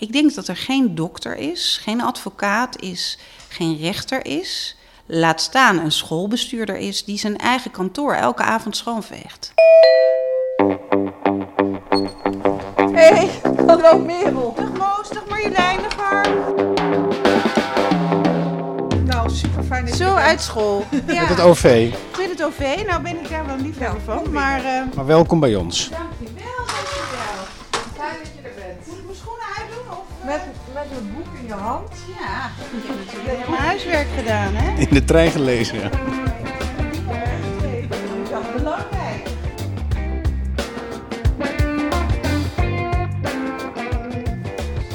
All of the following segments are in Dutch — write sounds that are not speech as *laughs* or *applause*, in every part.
Ik denk dat er geen dokter is, geen advocaat is, geen rechter is. Laat staan een schoolbestuurder is die zijn eigen kantoor elke avond schoonveegt. Hey, hallo Merel. Dag Moos, dag Marjolein, dag. Nou, super fijn dat je Zo er bent. uit school. *laughs* Ja, Met het OV. met het OV. Nou ben ik daar wel liefhebber van, maar... eh Maar welkom bij ons. Dankjewel, dankjewel. Een boek in je hand. Ja, ik heb natuurlijk helemaal huiswerk gedaan, hè? In de trein gelezen. ja. Dat is belangrijk.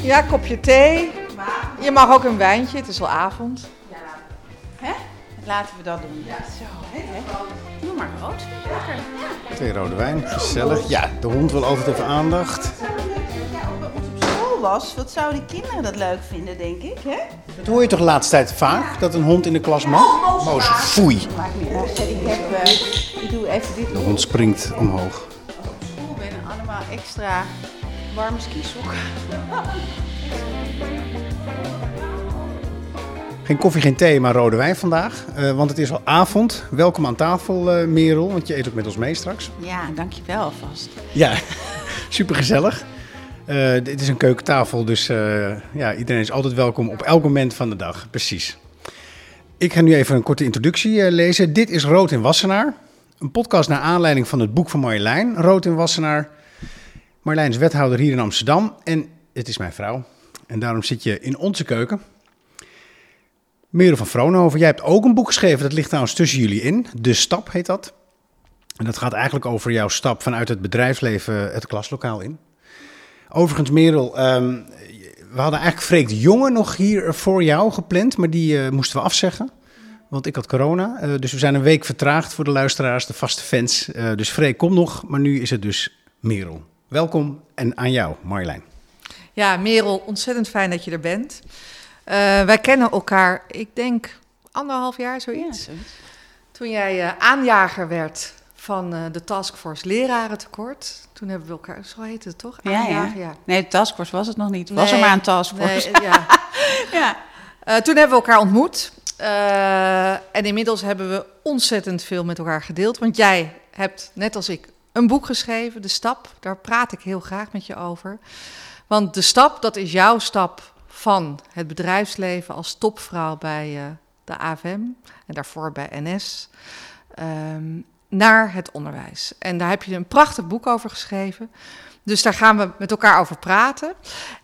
Ja, kopje thee. Je mag ook een wijntje, het is al avond. Hè? Laten we dat doen. Ja, zo. Hè? Doe maar rood. Lekker. Twee rode wijn, gezellig. Ja, de hond wil altijd even aandacht. Ja, wat zouden kinderen dat leuk vinden, denk ik, hè? Dat hoor je toch de laatste tijd vaak, dat een hond in de klas mag? Moos, foei. Maakt niet uit. Ik heb... eh, ik doe even dit De hond springt omhoog. Als ik op school ben, allemaal extra warme skisokken. Geen koffie, geen thee, maar rode wijn vandaag. Eh, want het is al avond. Welkom aan tafel, eh, Merel, want je eet ook met ons mee straks. Ja, dankjewel alvast. Ja, *laughs* super gezellig. Dit is een keukentafel, dus eh, ja, iedereen is altijd welkom op elk moment van de dag. Precies. Ik ga nu even een korte introductie eh, lezen. Dit is Rood in Wassenaar. Een podcast naar aanleiding van het boek van Marjolein, Rood in Wassenaar. Marjolein is wethouder hier in Amsterdam en het is mijn vrouw. En daarom zit je in onze keuken. Merel van Vroonhoven, jij hebt ook een boek geschreven. Dat ligt trouwens tussen jullie in. De Stap heet dat. En dat gaat eigenlijk over jouw stap vanuit het bedrijfsleven het klaslokaal in. Overigens, Merel, ehm, we hadden eigenlijk Freek de Jonge nog hier voor jou gepland, maar die eh, moesten we afzeggen. Want ik had corona, eh, dus we zijn een week vertraagd voor de luisteraars, de vaste fans. Eh, dus Freek komt nog, maar nu is het dus Merel. Welkom en aan jou, Marjolein. Ja, Merel, ontzettend fijn dat je er bent. Eh, wij kennen elkaar, ik denk, anderhalf jaar zoiets. Toen jij eh, aanjager werd van eh, de Taskforce Lerarentekort. Toen hebben we elkaar, zo heet het toch? Ja, ja. Aanjager, Nee, de taskforce was het nog niet. Was er maar een taskforce. Nee, ja. *laughs* Ja. Eh, toen hebben we elkaar ontmoet. Eh, en inmiddels hebben we ontzettend veel met elkaar gedeeld. Want jij hebt, net als ik, een boek geschreven, De Stap. Daar praat ik heel graag met je over. Want De Stap, dat is jouw stap van het bedrijfsleven als topvrouw bij de AFM. En daarvoor bij NS. ehm, naar het onderwijs. En daar heb je een prachtig boek over geschreven. Dus daar gaan we met elkaar over praten.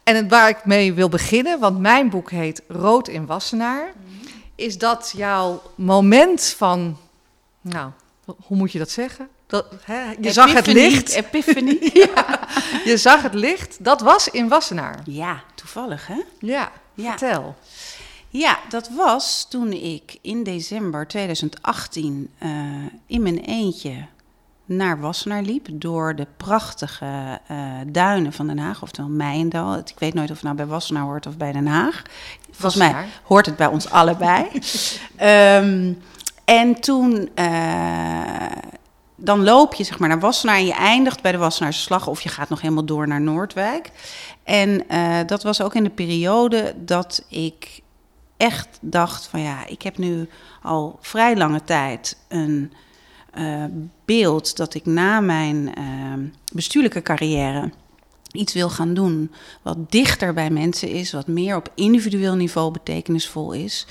En het, waar ik mee wil beginnen, want mijn boek heet Rood in Wassenaar, is dat jouw moment van, nou, hoe moet je dat zeggen? Dat, hè, je zag het licht. Epiphany. *laughs* ja, je zag het licht. Dat was in Wassenaar. Ja, toevallig hè? Ja, Ja. vertel. Ja, dat was toen ik in december 2018 eh, in mijn eentje naar Wassenaar liep. Door de prachtige eh, duinen van Den Haag, oftewel Meijendal. Ik weet nooit of het nou bij Wassenaar hoort of bij Den Haag. Volgens mij hoort het bij ons allebei. *laughs* Ehm, en toen... eh, dan loop je zeg maar naar Wassenaar en je eindigt bij de Wassenaarse Slag... of je gaat nog helemaal door naar Noordwijk. En dat was ook in de periode dat ik echt dacht van ja, ik heb nu al vrij lange tijd een eh, beeld dat ik na mijn eh, bestuurlijke carrière iets wil gaan doen wat dichter bij mensen is, wat meer op individueel niveau betekenisvol is.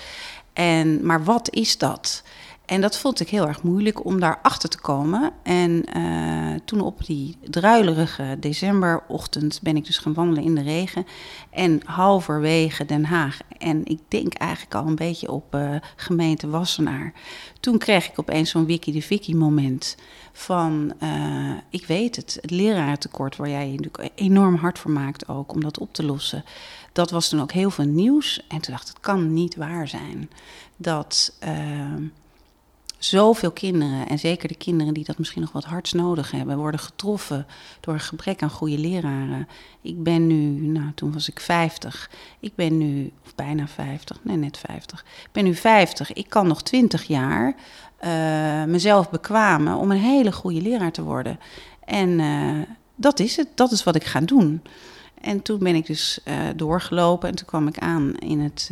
En, maar wat is dat? En dat vond ik heel erg moeilijk om daarachter te komen. En eh, toen op die druilerige decemberochtend ben ik dus gaan wandelen in de regen. En halverwege Den Haag. En ik denk eigenlijk al een beetje op eh, gemeente Wassenaar. Toen kreeg ik opeens zo'n wiki de Vicky moment van, eh, ik weet het, het lerarentekort waar jij je natuurlijk enorm hard voor maakt ook om dat op te lossen. Dat was toen ook heel veel nieuws. En toen dacht ik, het kan niet waar zijn dat eh, zoveel kinderen, en zeker de kinderen die dat misschien nog wat hards nodig hebben, worden getroffen door een gebrek aan goede leraren. Ik ben nu, nou toen was ik 50, ik ben nu, of bijna 50, nee net 50, ik ben nu 50, ik kan nog 20 jaar eh, mezelf bekwamen om een hele goede leraar te worden. En eh, dat is het, dat is wat ik ga doen. en toen ben ik dus eh, doorgelopen en toen kwam ik aan in het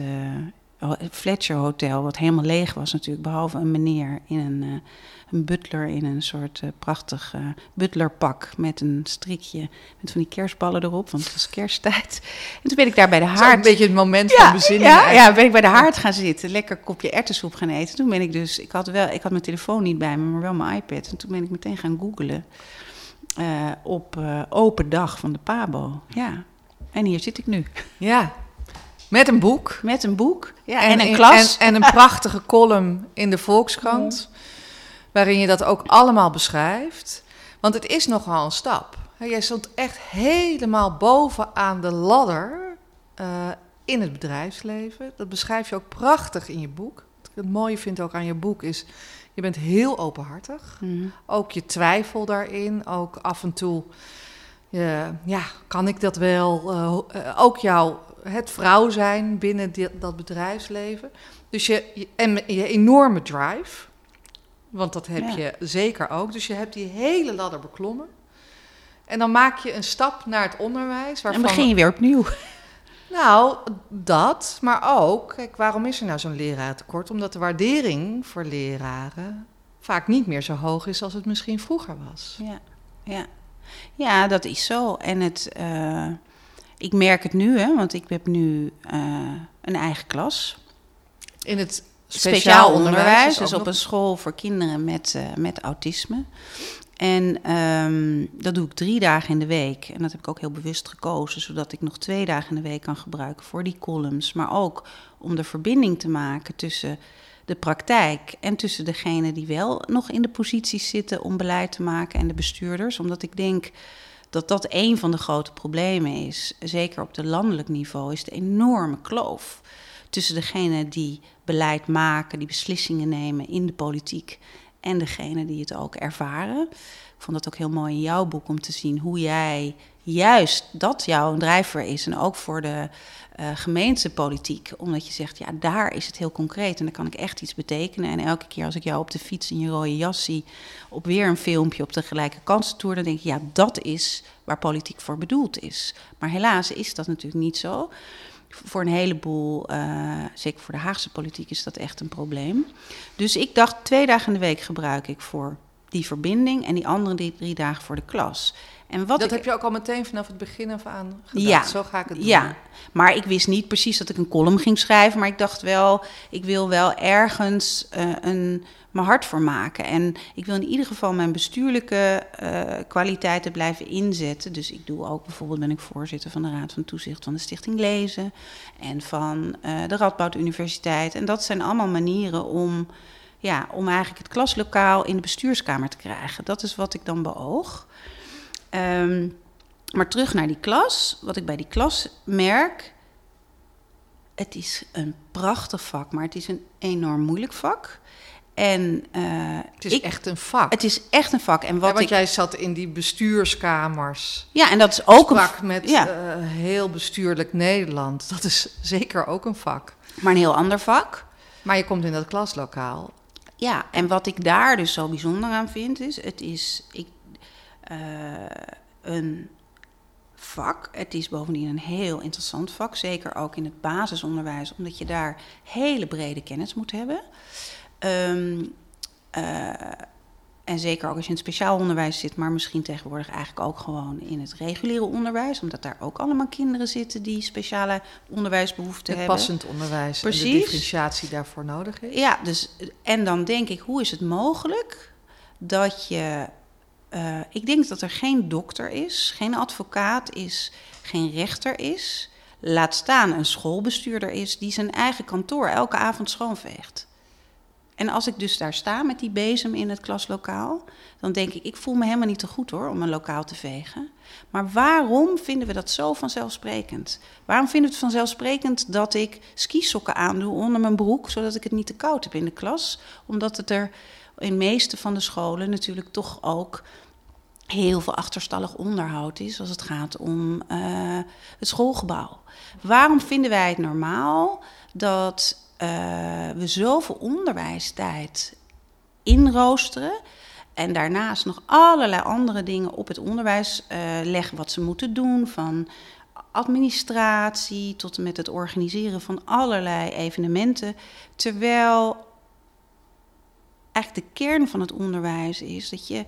Fletcher Hotel, wat helemaal leeg was natuurlijk, behalve een meneer in een, uh, een butler in een soort uh, prachtig butlerpak met een strikje met van die kerstballen erop, want het was kersttijd. En toen ben ik daar bij de haard. een beetje het moment ja, van bezinning. Ja, ja, ben ik bij de haard gaan zitten, lekker kopje erwtensoep gaan eten. Toen ben ik dus, ik had wel, ik had mijn telefoon niet bij me, maar wel mijn iPad. En toen ben ik meteen gaan googlen. Op open dag van de Pabo. Ja. En hier zit ik nu. Ja. Met een boek. Met een boek. Ja, en, en een klas. En, en, een prachtige column in de Volkskrant. Ja. Waarin je dat ook allemaal beschrijft. Want het is nogal een stap. Jij stond echt helemaal bovenaan de ladder uh, in het bedrijfsleven. Dat beschrijf je ook prachtig in je boek. Wat ik het mooie vind ook aan je boek is je bent heel openhartig. Mm. Ook je twijfel daarin. Ook af en toe, ja, kan ik dat wel? Uh, ook jouw, het vrouw zijn binnen dat bedrijfsleven. Dus je, je, en je enorme drive. Want dat heb ja. je zeker ook. Dus je hebt die hele ladder beklommen. En dan maak je een stap naar het onderwijs. Waarvan en begin je weer opnieuw. *laughs* Nou, dat, maar ook, kijk, waarom is er nou zo'n lerarentekort? Omdat de waardering voor leraren vaak niet meer zo hoog is als het misschien vroeger was. Ja, ja. Ja dat is zo. En het, uh, ik merk het nu, hè, want ik heb nu uh, een eigen klas. In het speciaal, speciaal onderwijs, onderwijs dus op een school voor kinderen met, uh, met autisme. En um, dat doe ik drie dagen in de week. En dat heb ik ook heel bewust gekozen, zodat ik nog twee dagen in de week kan gebruiken voor die columns. Maar ook om de verbinding te maken tussen de praktijk en tussen degenen die wel nog in de posities zitten om beleid te maken en de bestuurders. Omdat ik denk dat dat een van de grote problemen is, zeker op de landelijk niveau, is de enorme kloof tussen degenen die beleid maken, die beslissingen nemen in de politiek en degene die het ook ervaren. Ik vond het ook heel mooi in jouw boek om te zien hoe jij juist dat jouw drijver is. En ook voor de uh, gemeentepolitiek. Omdat je zegt, ja, daar is het heel concreet en daar kan ik echt iets betekenen. En elke keer als ik jou op de fiets in je rode jas zie, op weer een filmpje op de gelijke kansentour, dan denk ik, ja, dat is waar politiek voor bedoeld is. Maar helaas is dat natuurlijk niet zo voor een heleboel, uh, zeker voor de Haagse politiek, is dat echt een probleem. Dus ik dacht, twee dagen in de week gebruik ik voor die verbinding en die andere die drie dagen voor de klas. En wat dat ik, heb je ook al meteen vanaf het begin af aan gedaan. Ja, zo ga ik het doen. Ja, maar ik wist niet precies dat ik een column ging schrijven. Maar ik dacht wel, ik wil wel ergens uh, een, mijn hart voor maken. En ik wil in ieder geval mijn bestuurlijke uh, kwaliteiten blijven inzetten. Dus ik doe ook, bijvoorbeeld ben ik voorzitter van de Raad van Toezicht van de Stichting Lezen. En van uh, de Radboud Universiteit. En dat zijn allemaal manieren om ja, om eigenlijk het klaslokaal in de bestuurskamer te krijgen. Dat is wat ik dan beoog. Um, maar terug naar die klas. Wat ik bij die klas merk. Het is een prachtig vak, maar het is een enorm moeilijk vak. En, uh, het is ik, echt een vak. Het is echt een vak. En wat ja, want ik, jij zat in die bestuurskamers. Ja, en dat is ook een vak met ja. uh, heel bestuurlijk Nederland. Dat is zeker ook een vak. Maar een heel ander vak. Maar je komt in dat klaslokaal. Ja, en wat ik daar dus zo bijzonder aan vind, is: het is ik, uh, een vak. Het is bovendien een heel interessant vak, zeker ook in het basisonderwijs, omdat je daar hele brede kennis moet hebben. Um, en zeker ook als je in het speciaal onderwijs zit, maar misschien tegenwoordig eigenlijk ook gewoon in het reguliere onderwijs, omdat daar ook allemaal kinderen zitten die speciale onderwijsbehoeften het hebben. Passend onderwijs Precies. en de differentiatie daarvoor nodig is. Ja, dus en dan denk ik, hoe is het mogelijk dat je. Uh, ik denk dat er geen dokter is, geen advocaat is, geen rechter is. Laat staan een schoolbestuurder is die zijn eigen kantoor elke avond schoonveegt. En als ik dus daar sta met die bezem in het klaslokaal, dan denk ik, ik voel me helemaal niet te goed hoor om een lokaal te vegen. Maar waarom vinden we dat zo vanzelfsprekend? Waarom vinden we het vanzelfsprekend dat ik skisokken aandoe onder mijn broek, zodat ik het niet te koud heb in de klas? Omdat het er in meeste van de scholen natuurlijk toch ook heel veel achterstallig onderhoud is als het gaat om uh, het schoolgebouw. Waarom vinden wij het normaal dat uh, we zoveel onderwijstijd inroosteren. En daarnaast nog allerlei andere dingen op het onderwijs uh, leggen wat ze moeten doen. Van administratie tot en met het organiseren van allerlei evenementen. Terwijl eigenlijk de kern van het onderwijs is dat je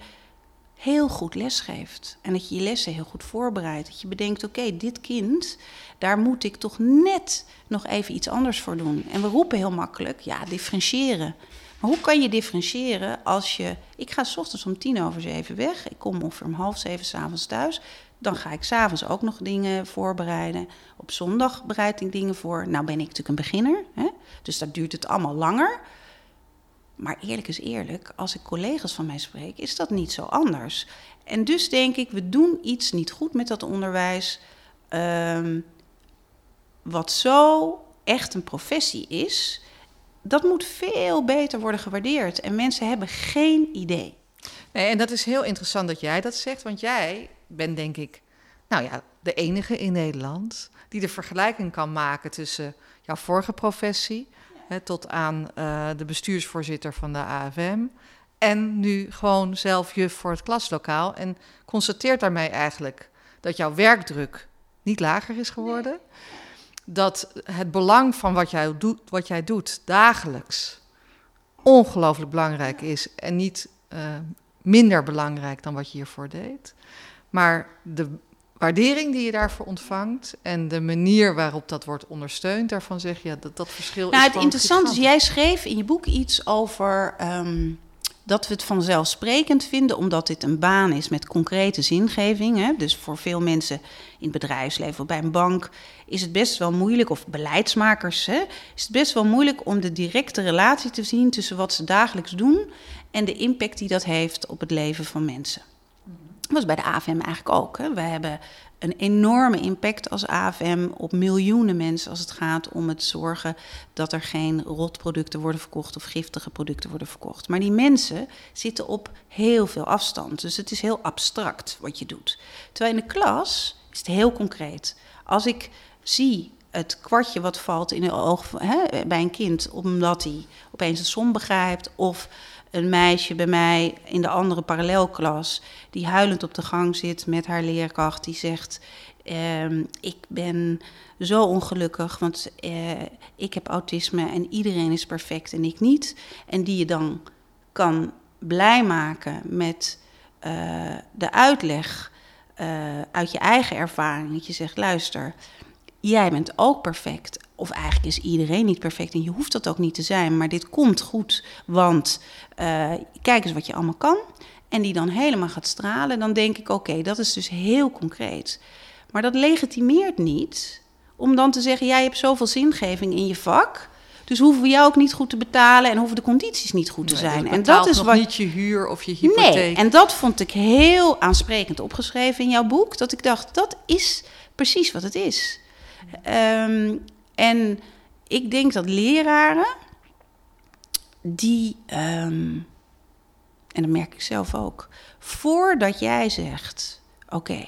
heel goed lesgeeft. En dat je je lessen heel goed voorbereidt. Dat je bedenkt, oké, dit kind, daar moet ik toch net nog even iets anders voor doen. En we roepen heel makkelijk, ja, differentiëren. Maar hoe kan je differentiëren als je... Ik ga s ochtends om tien over zeven weg. Ik kom ongeveer om half zeven s'avonds thuis. Dan ga ik s'avonds ook nog dingen voorbereiden. Op zondag bereid ik dingen voor. Nou ben ik natuurlijk een beginner. Hè? Dus dat duurt het allemaal langer. Maar eerlijk is eerlijk, als ik collega's van mij spreek, is dat niet zo anders. En dus denk ik, we doen iets niet goed met dat onderwijs. ehm, wat zo echt een professie is, dat moet veel beter worden gewaardeerd. En mensen hebben geen idee. Nee, en dat is heel interessant dat jij dat zegt, want jij bent denk ik, nou ja, de enige in Nederland die de vergelijking kan maken tussen jouw vorige professie hè, tot aan eh, de bestuursvoorzitter van de AFM en nu gewoon zelf juf voor het klaslokaal en constateert daarmee eigenlijk dat jouw werkdruk niet lager is geworden, dat het belang van wat jij doet, wat jij doet dagelijks ongelooflijk belangrijk is en niet eh, minder belangrijk dan wat je hiervoor deed. Maar de waardering die je daarvoor ontvangt en de manier waarop dat wordt ondersteund, daarvan zeg je ja, dat dat verschil Nou, is. het interessante is, jij schreef in je boek iets over ehm, dat we het vanzelfsprekend vinden, omdat dit een baan is met concrete zingeving. Hè? Dus voor veel mensen in het bedrijfsleven of bij een bank is het best wel moeilijk, of beleidsmakers, hè, is het best wel moeilijk om de directe relatie te zien tussen wat ze dagelijks doen en de impact die dat heeft op het leven van mensen. Was bij de AFM eigenlijk ook. Hè. We hebben een enorme impact als AFM op miljoenen mensen als het gaat om het zorgen dat er geen rotproducten worden verkocht of giftige producten worden verkocht. Maar die mensen zitten op heel veel afstand. Dus het is heel abstract wat je doet. Terwijl in de klas is het heel concreet. Als ik zie het kwartje wat valt in de oog hè, bij een kind, omdat hij opeens een som begrijpt, of een meisje bij mij in de andere parallelklas die huilend op de gang zit met haar leerkracht, die zegt: ehm, Ik ben zo ongelukkig, want eh, ik heb autisme en iedereen is perfect en ik niet. En die je dan kan blij maken met eh, de uitleg eh, uit je eigen ervaring. Dat je zegt: Luister, jij bent ook perfect. Of eigenlijk is iedereen niet perfect en je hoeft dat ook niet te zijn. Maar dit komt goed, want eh, kijk eens wat je allemaal kan. En die dan helemaal gaat stralen. Dan denk ik, oké, dat is dus heel concreet. Maar dat legitimeert niet om dan te zeggen... jij hebt zoveel zingeving in je vak... dus hoeven we jou ook niet goed te betalen... en hoeven de condities niet goed te zijn. en dat is wat niet je huur of je hypotheek. Nee, en dat vond ik heel aansprekend opgeschreven in jouw boek. Dat ik dacht, dat is precies wat het is. Ehm, en ik denk dat leraren die, ehm, en dat merk ik zelf ook, voordat jij zegt, oké,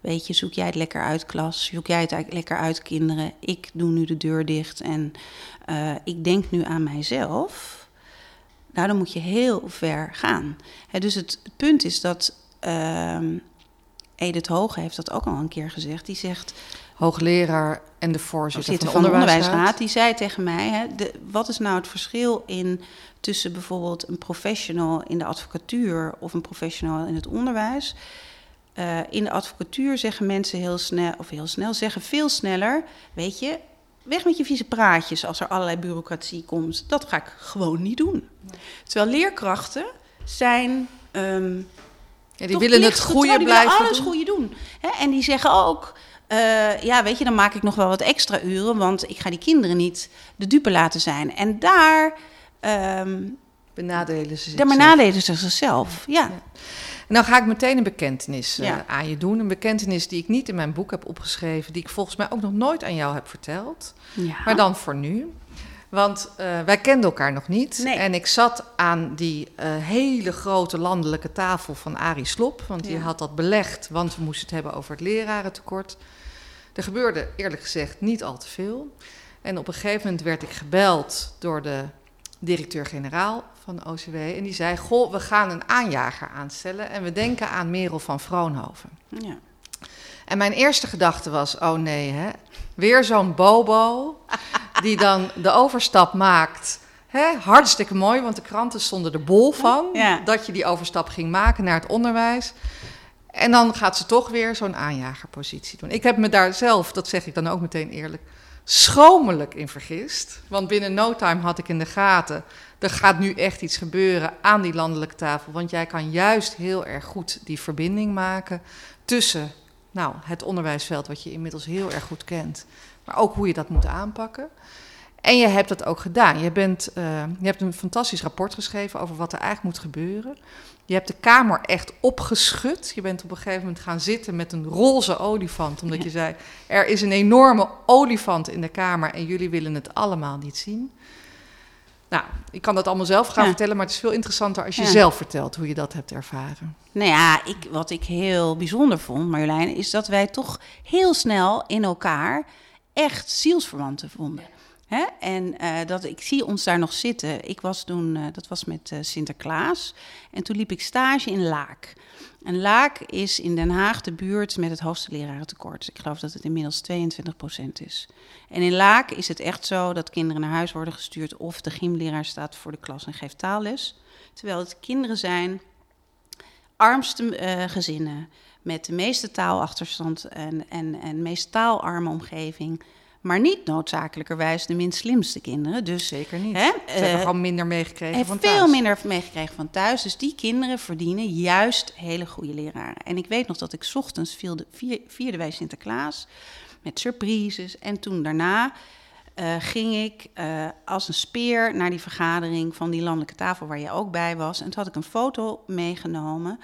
weet je, zoek jij het lekker uit klas, zoek jij het lekker uit kinderen, ik doe nu de deur dicht en eh, ik denk nu aan mijzelf. Nou, dan moet je heel ver gaan. Dus het, punt is dat ehm Edith Hoge heeft dat ook al een keer gezegd. Die zegt, Hoogleraar en de voorzitter van de onderwijsraad. die zei tegen mij: hè, de, wat is nou het verschil in tussen bijvoorbeeld een professional in de advocatuur of een professional in het onderwijs? Eh, in de advocatuur zeggen mensen heel snel, of heel snel, zeggen veel sneller: Weet je, weg met je vieze praatjes als er allerlei bureaucratie komt. Dat ga ik gewoon niet doen. Terwijl leerkrachten zijn. ehm, Ja, die willen het goede die willen blijven alles doen. goede doen. Hè? En die zeggen ook, eh, ja, weet je, dan maak ik nog wel wat extra uren, want ik ga die kinderen niet de dupe laten zijn. En daar, ehm Benadelen ze daar zichzelf. benadelen ze zichzelf. Ja. Dan ga ik meteen een bekentenis eh, Ja. aan je doen. Een bekentenis die ik niet in mijn boek heb opgeschreven, die ik volgens mij ook nog nooit aan jou heb verteld. ja. Maar dan voor nu. Want eh, wij kenden elkaar nog niet. Nee. En ik zat aan die eh, hele grote landelijke tafel van Arie Slop. Want die Ja. had dat belegd, want we moesten het hebben over het lerarentekort. Er gebeurde eerlijk gezegd niet al te veel. En op een gegeven moment werd ik gebeld door de directeur-generaal van de OCW. En die zei, goh, we gaan een aanjager aanstellen. En we denken aan Merel van Vroonhoven. ja. En mijn eerste gedachte was, oh nee, hè? weer zo'n bobo *laughs* die dan de overstap maakt. Hè? Hartstikke mooi, want de kranten stonden er bol van Ja. dat je die overstap ging maken naar het onderwijs. En dan gaat ze toch weer zo'n aanjagerpositie doen. Ik heb me daar zelf, dat zeg ik dan ook meteen eerlijk, schromelijk in vergist. Want binnen no time had ik in de gaten, er gaat nu echt iets gebeuren aan die landelijke tafel. Want jij kan juist heel erg goed die verbinding maken tussen nou, het onderwijsveld, wat je inmiddels heel erg goed kent, maar ook hoe je dat moet aanpakken. En je hebt dat ook gedaan. Je, bent, eh, je hebt een fantastisch rapport geschreven over wat er eigenlijk moet gebeuren. Je hebt de Kamer echt opgeschud. Je bent op een gegeven moment gaan zitten met een roze olifant. Omdat je *laughs* zei, er is een enorme olifant in de Kamer en jullie willen het allemaal niet zien. Nou, ik kan dat allemaal zelf gaan Ja. vertellen, maar het is veel interessanter als je Ja. zelf vertelt hoe je dat hebt ervaren. Nou ja, ik, wat ik heel bijzonder vond, Marjolein, is dat wij toch heel snel in elkaar echt zielsverwanten vonden. Hè? En eh, dat, ik zie ons daar nog zitten. Ik was toen, eh, dat was met eh, Sinterklaas. En toen liep ik stage in Laak. En Laak is in Den Haag de buurt met het hoogste lerarentekort. Ik geloof dat het inmiddels 22% is. En in Laak is het echt zo dat kinderen naar huis worden gestuurd... of de gymleraar staat voor de klas en geeft taalles. Terwijl het kinderen zijn armste gezinnen met de meeste taalachterstand en, en, en meest taalarme omgeving, maar niet noodzakelijkerwijs de minst slimste kinderen. Dus Zeker niet. Hè, Ze hebben eh, gewoon minder meegekregen van veel thuis. minder meegekregen van thuis. Dus die kinderen verdienen juist hele goede leraren. En ik weet nog dat ik 's ochtends vierde, vier- vierden wij Sinterklaas met surprises. En toen daarna eh, ging ik eh, als een speer naar die vergadering van die landelijke tafel waar je ook bij was. En toen had ik een foto meegenomen.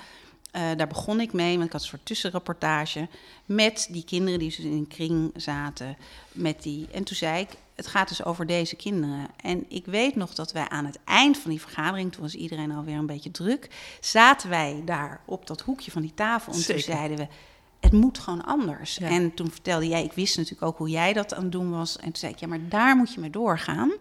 Eh, daar begon ik mee, want ik had een soort tussenrapportage met die kinderen die dus in een kring zaten. Met die. En toen zei ik, het gaat dus over deze kinderen. En ik weet nog dat wij aan het eind van die vergadering, toen was iedereen alweer een beetje druk, zaten wij daar op dat hoekje van die tafel. En Zeker. toen zeiden we, het moet gewoon anders. Ja. En toen vertelde jij, ik wist natuurlijk ook hoe jij dat aan het doen was. En toen zei ik, ja, maar daar moet je mee doorgaan.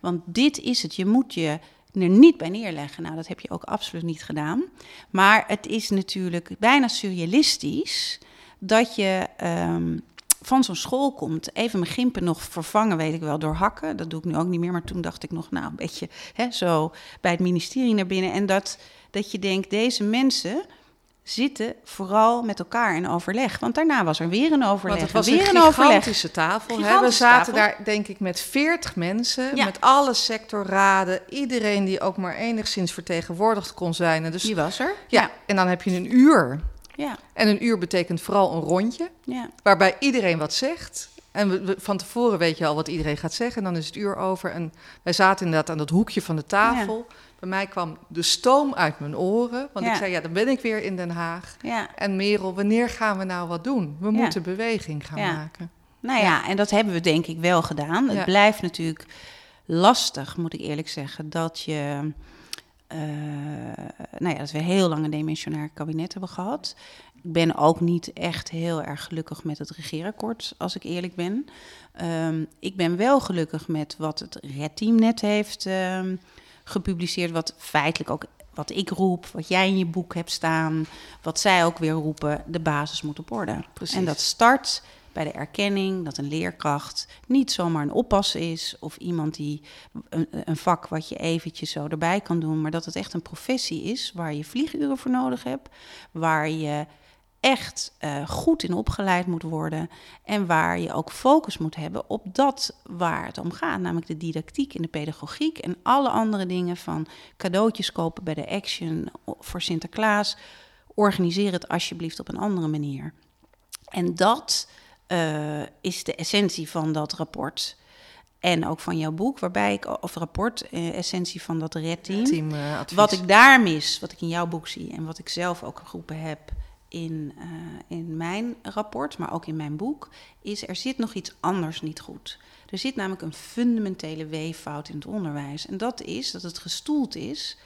Want dit is het. Je moet je er niet bij neerleggen. Nou, dat heb je ook absoluut niet gedaan. Maar het is natuurlijk bijna surrealistisch dat je ehm, van zo'n school komt. Even mijn gimpen nog vervangen, weet ik wel, door hakken. Dat doe ik nu ook niet meer. Maar toen dacht ik nog, nou, een beetje hè, zo bij het ministerie naar binnen. En dat, dat je denkt, deze mensen zitten vooral met elkaar in overleg. Want daarna was er weer een overleg. Want het was weer een een overleg. gigantische tafel. hè. We zaten tafel. daar denk ik met veertig mensen, Ja. met alle sectorraden, iedereen die ook maar enigszins vertegenwoordigd kon zijn. En Dus, Die was er. ja, en dan heb je een uur. Ja, En een uur betekent vooral een rondje, ja. waarbij iedereen wat zegt. En we, we- van tevoren weet je al wat iedereen gaat zeggen. En dan is het uur over. En wij zaten inderdaad aan dat hoekje van de tafel. Bij mij kwam de stoom uit mijn oren. Want Ja. ik zei, ja, dan ben ik weer in Den Haag. ja. En Merel, wanneer gaan we nou wat doen? We Ja. moeten beweging gaan Ja. maken. Nou ja, en dat hebben we denk ik wel gedaan. Het blijft natuurlijk lastig, moet ik eerlijk zeggen, dat je. eh, nou ja, dat we heel lang een demissionair kabinet hebben gehad. Ik ben ook niet echt heel erg gelukkig met het regeerakkoord, als ik eerlijk ben. Ehm, ik ben wel gelukkig met wat het redteam net heeft ehm, gepubliceerd, wat feitelijk ook wat ik roep, wat jij in je boek hebt staan, wat zij ook weer roepen, de basis moet op orde. Precies. En dat start bij de erkenning dat een leerkracht niet zomaar een oppas is of iemand die een, een vak wat je eventjes zo erbij kan doen, maar dat het echt een professie is waar je vlieguren voor nodig hebt, waar je echt eh, goed in opgeleid moet worden en waar je ook focus moet hebben op dat waar het om gaat, namelijk de didactiek en de pedagogiek en alle andere dingen van cadeautjes kopen bij de Action voor Sinterklaas. Organiseer het alsjeblieft op een andere manier. En dat eh, is de essentie van dat rapport. En ook van jouw boek, waarbij ik, of rapport, eh, essentie van dat redteam. Team eh. Wat ik daar mis, wat ik in jouw boek zie en wat ik zelf ook geroepen heb in, eh, in mijn rapport, maar ook in mijn boek, is er zit nog iets anders niet goed. Er zit namelijk een fundamentele weeffout in het onderwijs. En dat is dat het gestoeld is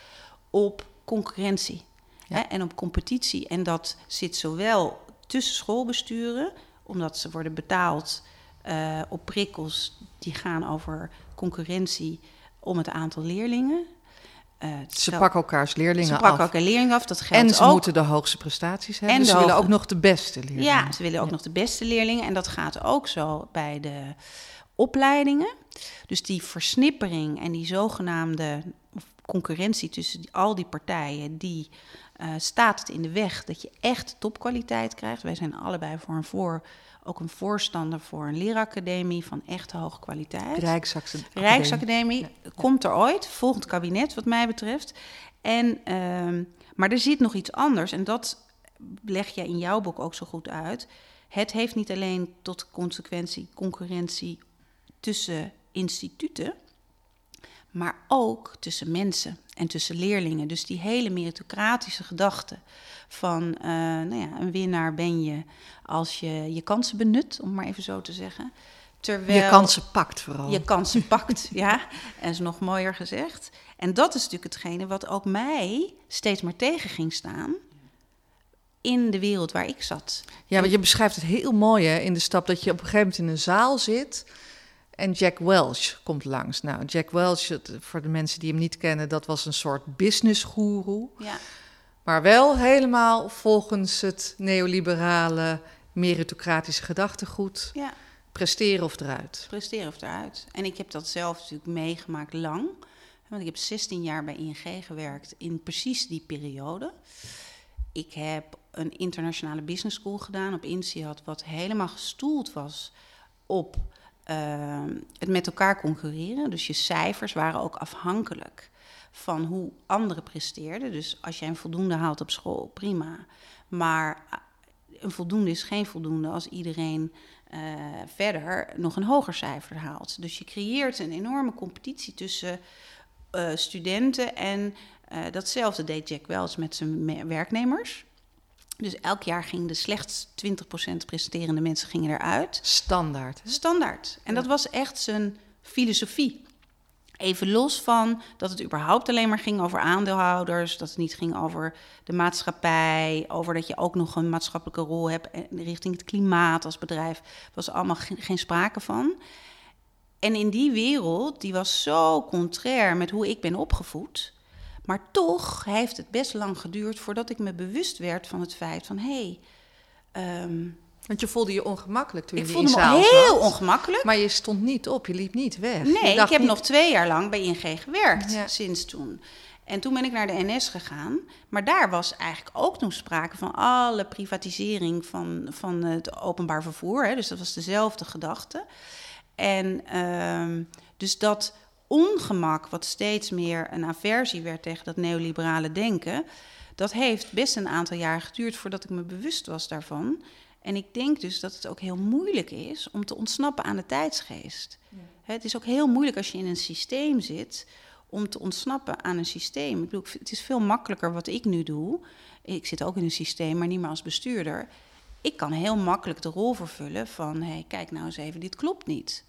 op concurrentie Ja. hè, en op competitie. En dat zit zowel tussen schoolbesturen, omdat ze worden betaald eh, op prikkels die gaan over concurrentie om het aantal leerlingen. Eh, Ze pakken elkaars leerlingen ze pakken af. ook een leerling af. Dat geldt En ze ook. moeten de hoogste prestaties hebben. En de ze willen ook nog de beste leerlingen. Ja, ze willen ook nog de beste leerlingen. En dat gaat ook zo bij de opleidingen. Dus die versnippering en die zogenaamde concurrentie tussen al die partijen, die eh, staat het in de weg dat je echt topkwaliteit krijgt. Wij zijn allebei voor een voor, ook een voorstander voor een leeracademie van echt hoge kwaliteit. Rijksacademie. Rijksacademie komt er ooit, volgend kabinet wat mij betreft. En, ehm, maar er zit nog iets anders en dat leg je in jouw boek ook zo goed uit. Het heeft niet alleen tot consequentie concurrentie tussen instituten, maar ook tussen mensen en tussen leerlingen. Dus die hele meritocratische gedachte van, eh, nou ja, een winnaar ben je als je je kansen benut, om maar even zo te zeggen. Terwijl Je kansen pakt vooral. je kansen *laughs* pakt, ja. En is nog mooier gezegd. En dat is natuurlijk hetgene wat ook mij steeds maar tegen ging staan in de wereld waar ik zat. Ja, want je beschrijft het heel mooi hè, in de stap dat je op een gegeven moment in een zaal zit en Jack Welch komt langs. Nou, Jack Welch, voor de mensen die hem niet kennen, dat was een soort businessgoeroe. Ja, Maar wel helemaal volgens het neoliberale meritocratische gedachtegoed. ja. Presteren of eruit. presteren of eruit. En ik heb dat zelf natuurlijk meegemaakt lang. Want ik heb 16 jaar bij ING gewerkt in precies die periode. Ik heb een internationale business school gedaan op INSEAD... wat helemaal gestoeld was op eh, het met elkaar concurreren. Dus je cijfers waren ook afhankelijk van hoe anderen presteerden. Dus als jij een voldoende haalt op school, prima. Maar ah, een voldoende is geen voldoende als iedereen eh, verder nog een hoger cijfer haalt. Dus je creëert een enorme competitie tussen eh, studenten en eh, datzelfde deed Jack Welch met zijn me- werknemers. Dus elk jaar gingen de slechts 20% presterende mensen gingen eruit. Standaard. hè? Standaard. En dat was echt zijn filosofie. Even los van dat het überhaupt alleen maar ging over aandeelhouders, dat het niet ging over de maatschappij, over dat je ook nog een maatschappelijke rol hebt richting het klimaat als bedrijf, was allemaal geen, geen sprake van. En in die wereld, die was zo contrair met hoe ik ben opgevoed, maar toch heeft het best lang geduurd voordat ik me bewust werd van het feit van hé, hey, ehm, Want je voelde je ongemakkelijk toen ik je voelde in me zaal heel ongemakkelijk. Maar je stond niet op, je liep niet weg. Nee, ik heb niet- nog twee jaar lang bij ING gewerkt Ja. sinds toen. En toen ben ik naar de NS gegaan. Maar daar was eigenlijk ook nog sprake van alle privatisering van, van het openbaar vervoer. Hè. Dus dat was dezelfde gedachte. En ehm, dus dat ongemak, wat steeds meer een aversie werd tegen dat neoliberale denken, dat heeft best een aantal jaar geduurd voordat ik me bewust was daarvan. En ik denk dus dat het ook heel moeilijk is om te ontsnappen aan de tijdsgeest. Het is ook heel moeilijk als je in een systeem zit om te ontsnappen aan een systeem. Ik bedoel, het is veel makkelijker wat ik nu doe. Ik zit ook in een systeem, maar niet meer als bestuurder. Ik kan heel makkelijk de rol vervullen van... hé, hey, kijk nou eens even, dit klopt niet.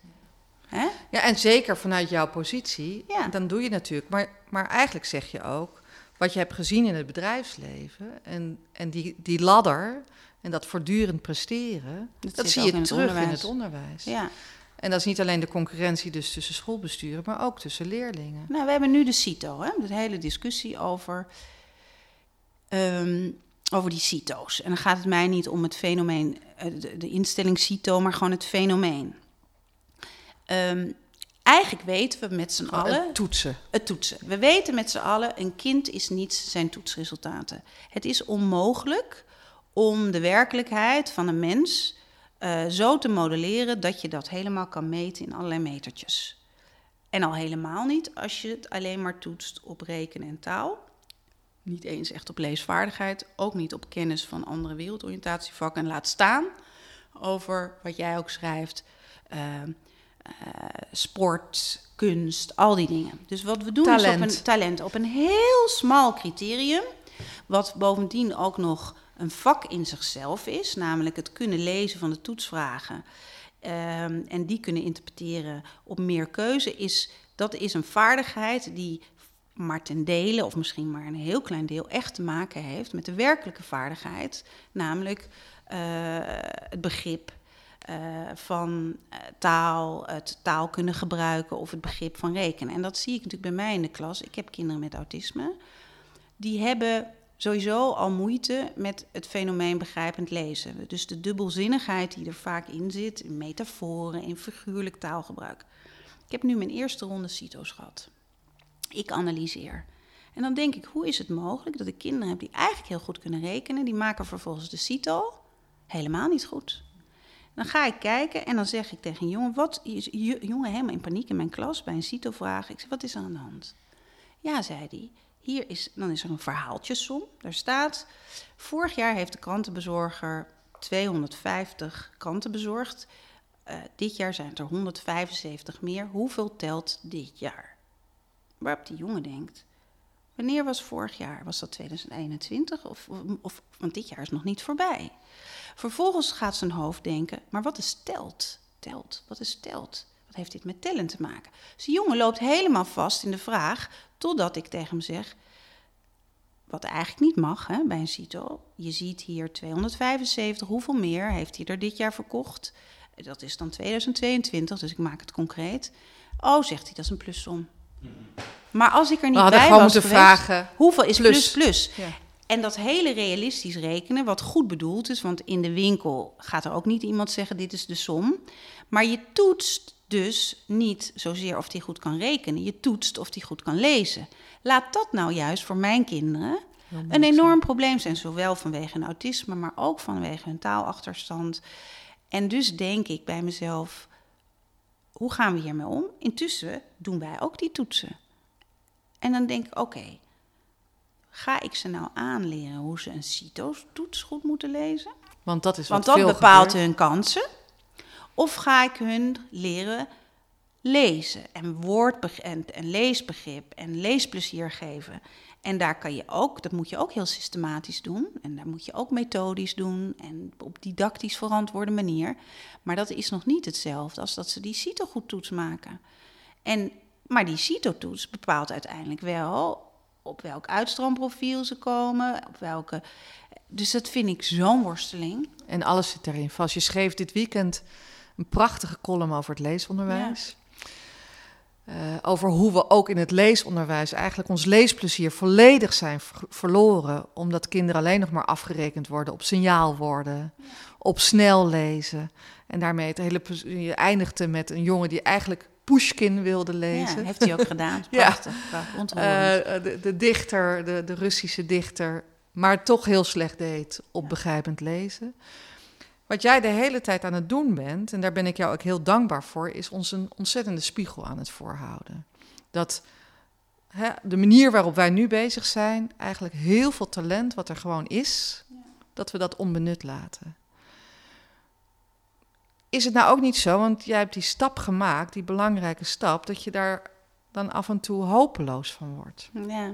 Hè? Ja, en zeker vanuit jouw positie, Ja. dan doe je natuurlijk. Maar, maar eigenlijk zeg je ook, wat je hebt gezien in het bedrijfsleven en, en die, die ladder en dat voortdurend presteren, Dat zie je in het terug in het onderwijs. Ja. En dat is niet alleen de concurrentie dus tussen schoolbesturen, maar ook tussen leerlingen. Nou, we hebben nu de CITO, hè? de hele discussie over, ehm, over die CITO's. En dan gaat het mij niet om het fenomeen, eh, de, de instelling CITO, maar gewoon het fenomeen. Ehm, eigenlijk weten we met z'n allen... Het toetsen. Het toetsen. We weten met z'n allen, een kind is niet zijn toetsresultaten. Het is onmogelijk om de werkelijkheid van een mens eh, zo te modelleren dat je dat helemaal kan meten in allerlei metertjes. En al helemaal niet als je het alleen maar toetst op rekenen en taal. Niet eens echt op leesvaardigheid, ook niet op kennis van andere wereldoriëntatievakken. En laat staan over wat jij ook schrijft, eh, eh, sport, kunst, al die dingen. Dus wat we doen is op Talent. een talent, op een heel smal criterium, wat bovendien ook nog een vak in zichzelf is, namelijk het kunnen lezen van de toetsvragen ehm, en die kunnen interpreteren op meer keuze, is, dat is een vaardigheid die maar ten dele, of misschien maar een heel klein deel, echt te maken heeft met de werkelijke vaardigheid, namelijk eh, het begrip, eh, van eh, taal, het taal kunnen gebruiken of het begrip van rekenen. En dat zie ik natuurlijk bij mij in de klas. Ik heb kinderen met autisme. Die hebben sowieso al moeite met het fenomeen begrijpend lezen. Dus de dubbelzinnigheid die er vaak in zit, in metaforen, in figuurlijk taalgebruik. Ik heb nu mijn eerste ronde CITO's gehad. Ik analyseer. En dan denk ik, hoe is het mogelijk dat ik kinderen heb die eigenlijk heel goed kunnen rekenen, die maken vervolgens de CITO helemaal niet goed. Dan ga ik kijken en dan zeg ik tegen een jongen, wat, jongen helemaal in paniek in mijn klas bij een CITO-vraag. Ik zeg, wat is er aan de hand? Ja, zei hij, hier is, dan is er een verhaaltjesom. Daar staat, vorig jaar heeft de krantenbezorger 250 kranten bezorgd. Uh, dit jaar zijn het er 175 meer. Hoeveel telt dit jaar? Waarop die jongen denkt, wanneer was vorig jaar? Was dat 2021? Of, of, want dit jaar is nog niet voorbij. Vervolgens gaat zijn hoofd denken, maar wat is telt? Telt, wat is telt? Wat heeft dit met tellen te maken? Dus die jongen loopt helemaal vast in de vraag, totdat ik tegen hem zeg, wat eigenlijk niet mag hè, bij een CITO. Je ziet hier 275, hoeveel meer heeft hij er dit jaar verkocht? Dat is dan 2022, dus ik maak het concreet. Oh, zegt hij, dat is een plussom. Maar als ik er niet bij was geweest, vragen, hoeveel is plus plus? Ja. En dat hele realistisch rekenen, wat goed bedoeld is, want in de winkel gaat er ook niet iemand zeggen: dit is de som. Maar je toetst dus niet zozeer of die goed kan rekenen, je toetst of die goed kan lezen. Laat dat nou juist voor mijn kinderen een enorm probleem zijn, zowel vanwege hun autisme, maar ook vanwege hun taalachterstand. En dus denk ik bij mezelf: hoe gaan we hiermee om? Intussen doen wij ook die toetsen. En dan denk ik: oké, ga ik ze nou aanleren hoe ze een CITO-toets goed moeten lezen? Want dat is wat Want dat bepaalt hun kansen. Of ga ik hun leren lezen en woord en, en leesbegrip en leesplezier geven? En daar kan je ook, dat moet je ook heel systematisch doen. En daar moet je ook methodisch doen en op didactisch verantwoorde manier. Maar dat is nog niet hetzelfde als dat ze die CITO-goed-toets maken. En, maar die CITO-toets bepaalt uiteindelijk wel op welk uitstroomprofiel ze komen, op welke. Dus dat vind ik zo'n worsteling. En alles zit erin vast. Je schreef dit weekend een prachtige column over het leesonderwijs. Uh, over hoe we ook in het leesonderwijs eigenlijk ons leesplezier volledig zijn verloren. Omdat kinderen alleen nog maar afgerekend worden op signaalwoorden, op snel lezen. En daarmee het hele je eindigde met een jongen die eigenlijk Pushkin wilde lezen. Ja, heeft hij ook gedaan. *laughs* Prachtig, ja. Uh, de, de, dichter, de, de Russische dichter, maar toch heel slecht deed op begrijpend lezen. Wat jij de hele tijd aan het doen bent, en daar ben ik jou ook heel dankbaar voor, is ons een ontzettende spiegel aan het voorhouden. Dat hè, de manier waarop wij nu bezig zijn, eigenlijk heel veel talent wat er gewoon is, dat we dat onbenut laten. Is het nou ook niet zo, want jij hebt die stap gemaakt, die belangrijke stap, dat je daar dan af en toe hopeloos van wordt? Ja.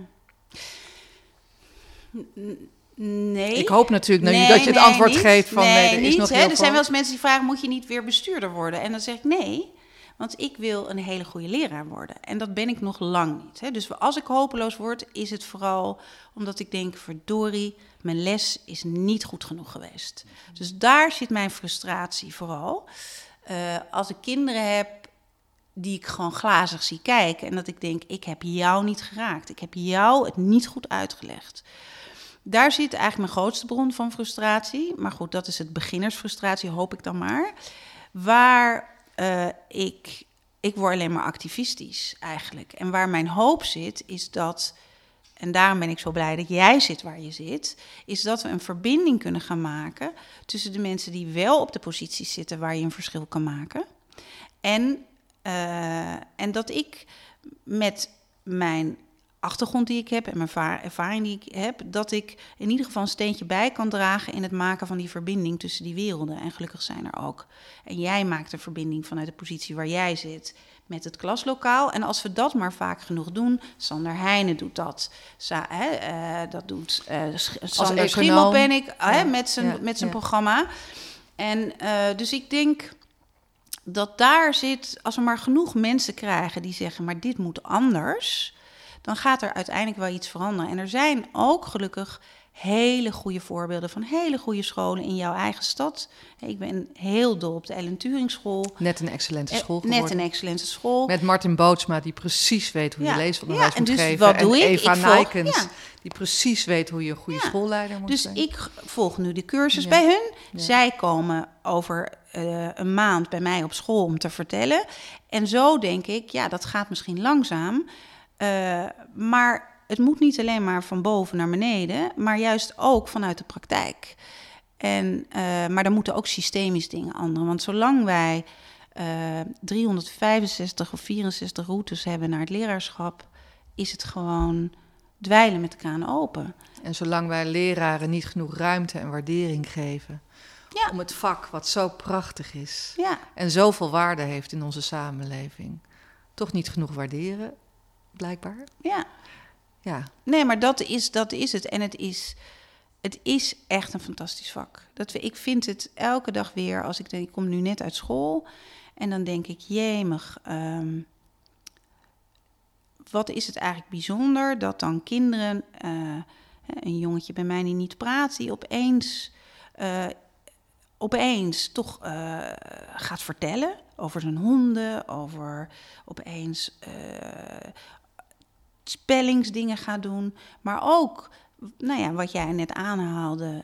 Nee. Ik hoop natuurlijk nee, dat je het antwoord geeft van nee, er is niet, nog heel Er zijn wel eens mensen die vragen, moet je niet weer bestuurder worden? En dan zeg ik nee, want ik wil een hele goede leraar worden. En dat ben ik nog lang niet. Hè. Dus als ik hopeloos word, is het vooral omdat ik denk, verdorie, mijn les is niet goed genoeg geweest. Dus daar zit mijn frustratie vooral. Uh, als ik kinderen heb die ik gewoon glazig zie kijken en dat ik denk, ik heb jou niet geraakt. Ik heb jou het niet goed uitgelegd. Daar zit eigenlijk mijn grootste bron van frustratie. Maar goed, dat is het beginnersfrustratie, hoop ik dan maar. Waar uh, ik, ik word alleen maar activistisch eigenlijk. En waar mijn hoop zit, is dat en daarom ben ik zo blij dat jij zit waar je zit, is dat we een verbinding kunnen gaan maken tussen de mensen die wel op de posities zitten waar je een verschil kan maken. En, uh, en dat ik met mijn achtergrond die ik heb en mijn ervaring die ik heb, dat ik in ieder geval een steentje bij kan dragen in het maken van die verbinding tussen die werelden. En gelukkig zijn er ook. En jij maakt een verbinding vanuit de positie waar jij zit met het klaslokaal. En als we dat maar vaak genoeg doen, Sander Heijnen doet dat. Sa hè, uh, dat doet uh, Sander Schimmel ben ik hè, met zijn, met zijn programma. En uh, dus ik denk dat daar zit, als we maar genoeg mensen krijgen die zeggen, maar dit moet anders dan gaat er uiteindelijk wel iets veranderen. En er zijn ook gelukkig hele goede voorbeelden van hele goede scholen in jouw eigen stad. Ik ben heel dol op de Ellen Turing School. Net een excellente Eh, school geworden. Net een excellente school. Met Martin Bootsma, die precies weet hoe je Ja, leesonderwijs ja, moet dus geven. wat doe en ik? Eva Ik volg- Nijkens, ja. die precies weet hoe je een goede schoolleider moet Dus zijn. ik g- volg nu de cursus bij hun. Zij komen over eh, een maand bij mij op school om te vertellen. En zo denk ik, ja, dat gaat misschien langzaam. Eh, maar het moet niet alleen maar van boven naar beneden, maar juist ook vanuit de praktijk. En, eh, maar dan moeten ook systemisch dingen anderen. Want zolang wij eh, 365 of 64 routes hebben naar het leraarschap, is het gewoon dweilen met de kraan open. En zolang wij leraren niet genoeg ruimte en waardering geven Ja. om het vak wat zo prachtig is Ja, en zoveel waarde heeft in onze samenleving, toch niet genoeg waarderen, blijkbaar. ja. Ja, Nee, maar dat is, dat is het. En het is, het is echt een fantastisch vak. Dat we, ik vind het elke dag weer, als ik denk, ik kom nu net uit school. En dan denk ik, jemig, ehm, wat is het eigenlijk bijzonder dat dan kinderen, eh, een jongetje bij mij die niet praat, die opeens, eh, opeens toch eh, gaat vertellen over zijn honden, over opeens spellingsdingen gaat doen. Maar ook, nou ja, wat jij net aanhaalde,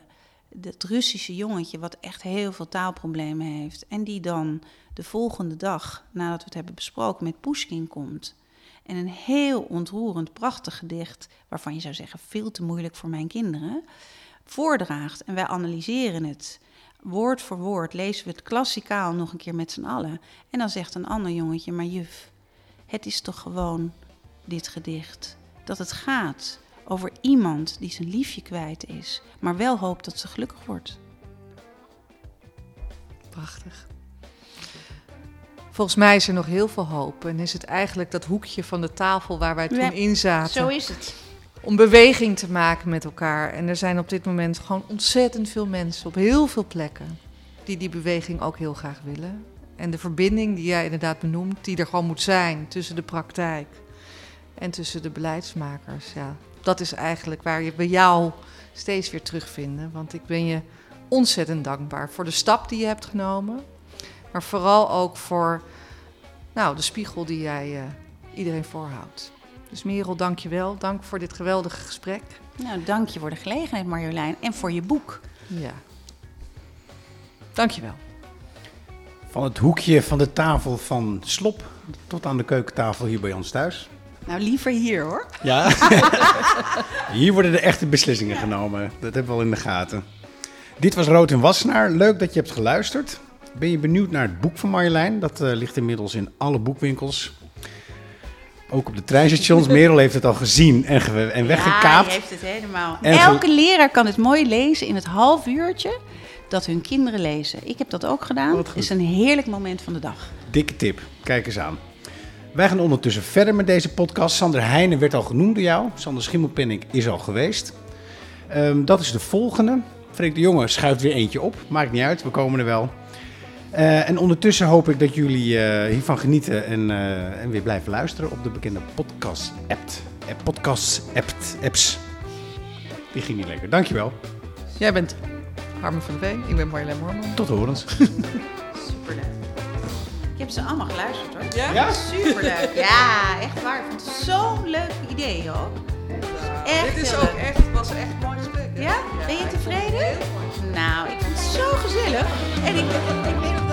het Russische jongetje wat echt heel veel taalproblemen heeft. En die dan de volgende dag, nadat we het hebben besproken, met Pushkin komt. En een heel ontroerend, prachtig gedicht, waarvan je zou zeggen veel te moeilijk voor mijn kinderen, voordraagt. En wij analyseren het. Woord voor woord lezen we het klassikaal nog een keer met z'n allen. En dan zegt een ander jongetje, maar juf, het is toch gewoon dit gedicht. Dat het gaat over iemand die zijn liefje kwijt is, maar wel hoopt dat ze gelukkig wordt. prachtig. Volgens mij is er nog heel veel hoop en is het eigenlijk dat hoekje van de tafel waar wij toen Ja, in zaten. Zo is het. om beweging te maken met elkaar. En er zijn op dit moment gewoon ontzettend veel mensen op heel veel plekken die die beweging ook heel graag willen. En de verbinding die jij inderdaad benoemt, die er gewoon moet zijn tussen de praktijk en tussen de beleidsmakers. Ja, dat is eigenlijk waar je bij jou steeds weer terugvinden. Want ik ben je ontzettend dankbaar voor de stap die je hebt genomen. Maar vooral ook voor nou, de spiegel die jij eh, iedereen voorhoudt. Dus Merel, dank je wel. Dank voor dit geweldige gesprek. Nou, dank je voor de gelegenheid, Marjolein, en voor je boek. Ja. Dank je wel. Van het hoekje van de tafel van Slop tot aan de keukentafel hier bij ons thuis. Nou, liever hier hoor. Ja. *laughs* hier worden de echte beslissingen genomen. Dat hebben we al in de gaten. Dit was Rood en Wassenaar. Leuk dat je hebt geluisterd. Ben je benieuwd naar het boek van Marjolein? Dat eh, ligt inmiddels in alle boekwinkels. Ook op de treinstations. *laughs* Merel heeft het al gezien en, ge- en Ja, weggekaapt. je heeft het helemaal. En Elke leraar kan het mooi lezen in het half uurtje dat hun kinderen lezen. Ik heb dat ook gedaan. Wat Het is een heerlijk moment van de dag. Dikke tip. Kijk eens aan. Wij gaan ondertussen verder met deze podcast. Sander Heijnen werd al genoemd door jou. Sander Schimmelpenninck is al geweest. Ehm, dat is de volgende. Freek de Jonge schuift weer eentje op. Maakt niet uit, we komen er wel. Eh, en ondertussen hoop ik dat jullie eh, hiervan genieten en, eh, en weer blijven luisteren op de bekende podcast-app. Eh, Podcast-apps. Die ging niet lekker. Dankjewel. Jij bent Harmen van de Veen. Ik ben Marjolein Mormon. Tot horens. *laughs* Superleuk. Ik heb ze allemaal geluisterd hoor. Ja? Ja? Superleuk. *laughs* Ja, echt waar. Ik vond het zo'n leuk idee hoor. Echt Dit is heel ook echt, was echt mooi gesprek. Ja? Ben je tevreden? Nou, ik vond het zo gezellig. En ik, ik weet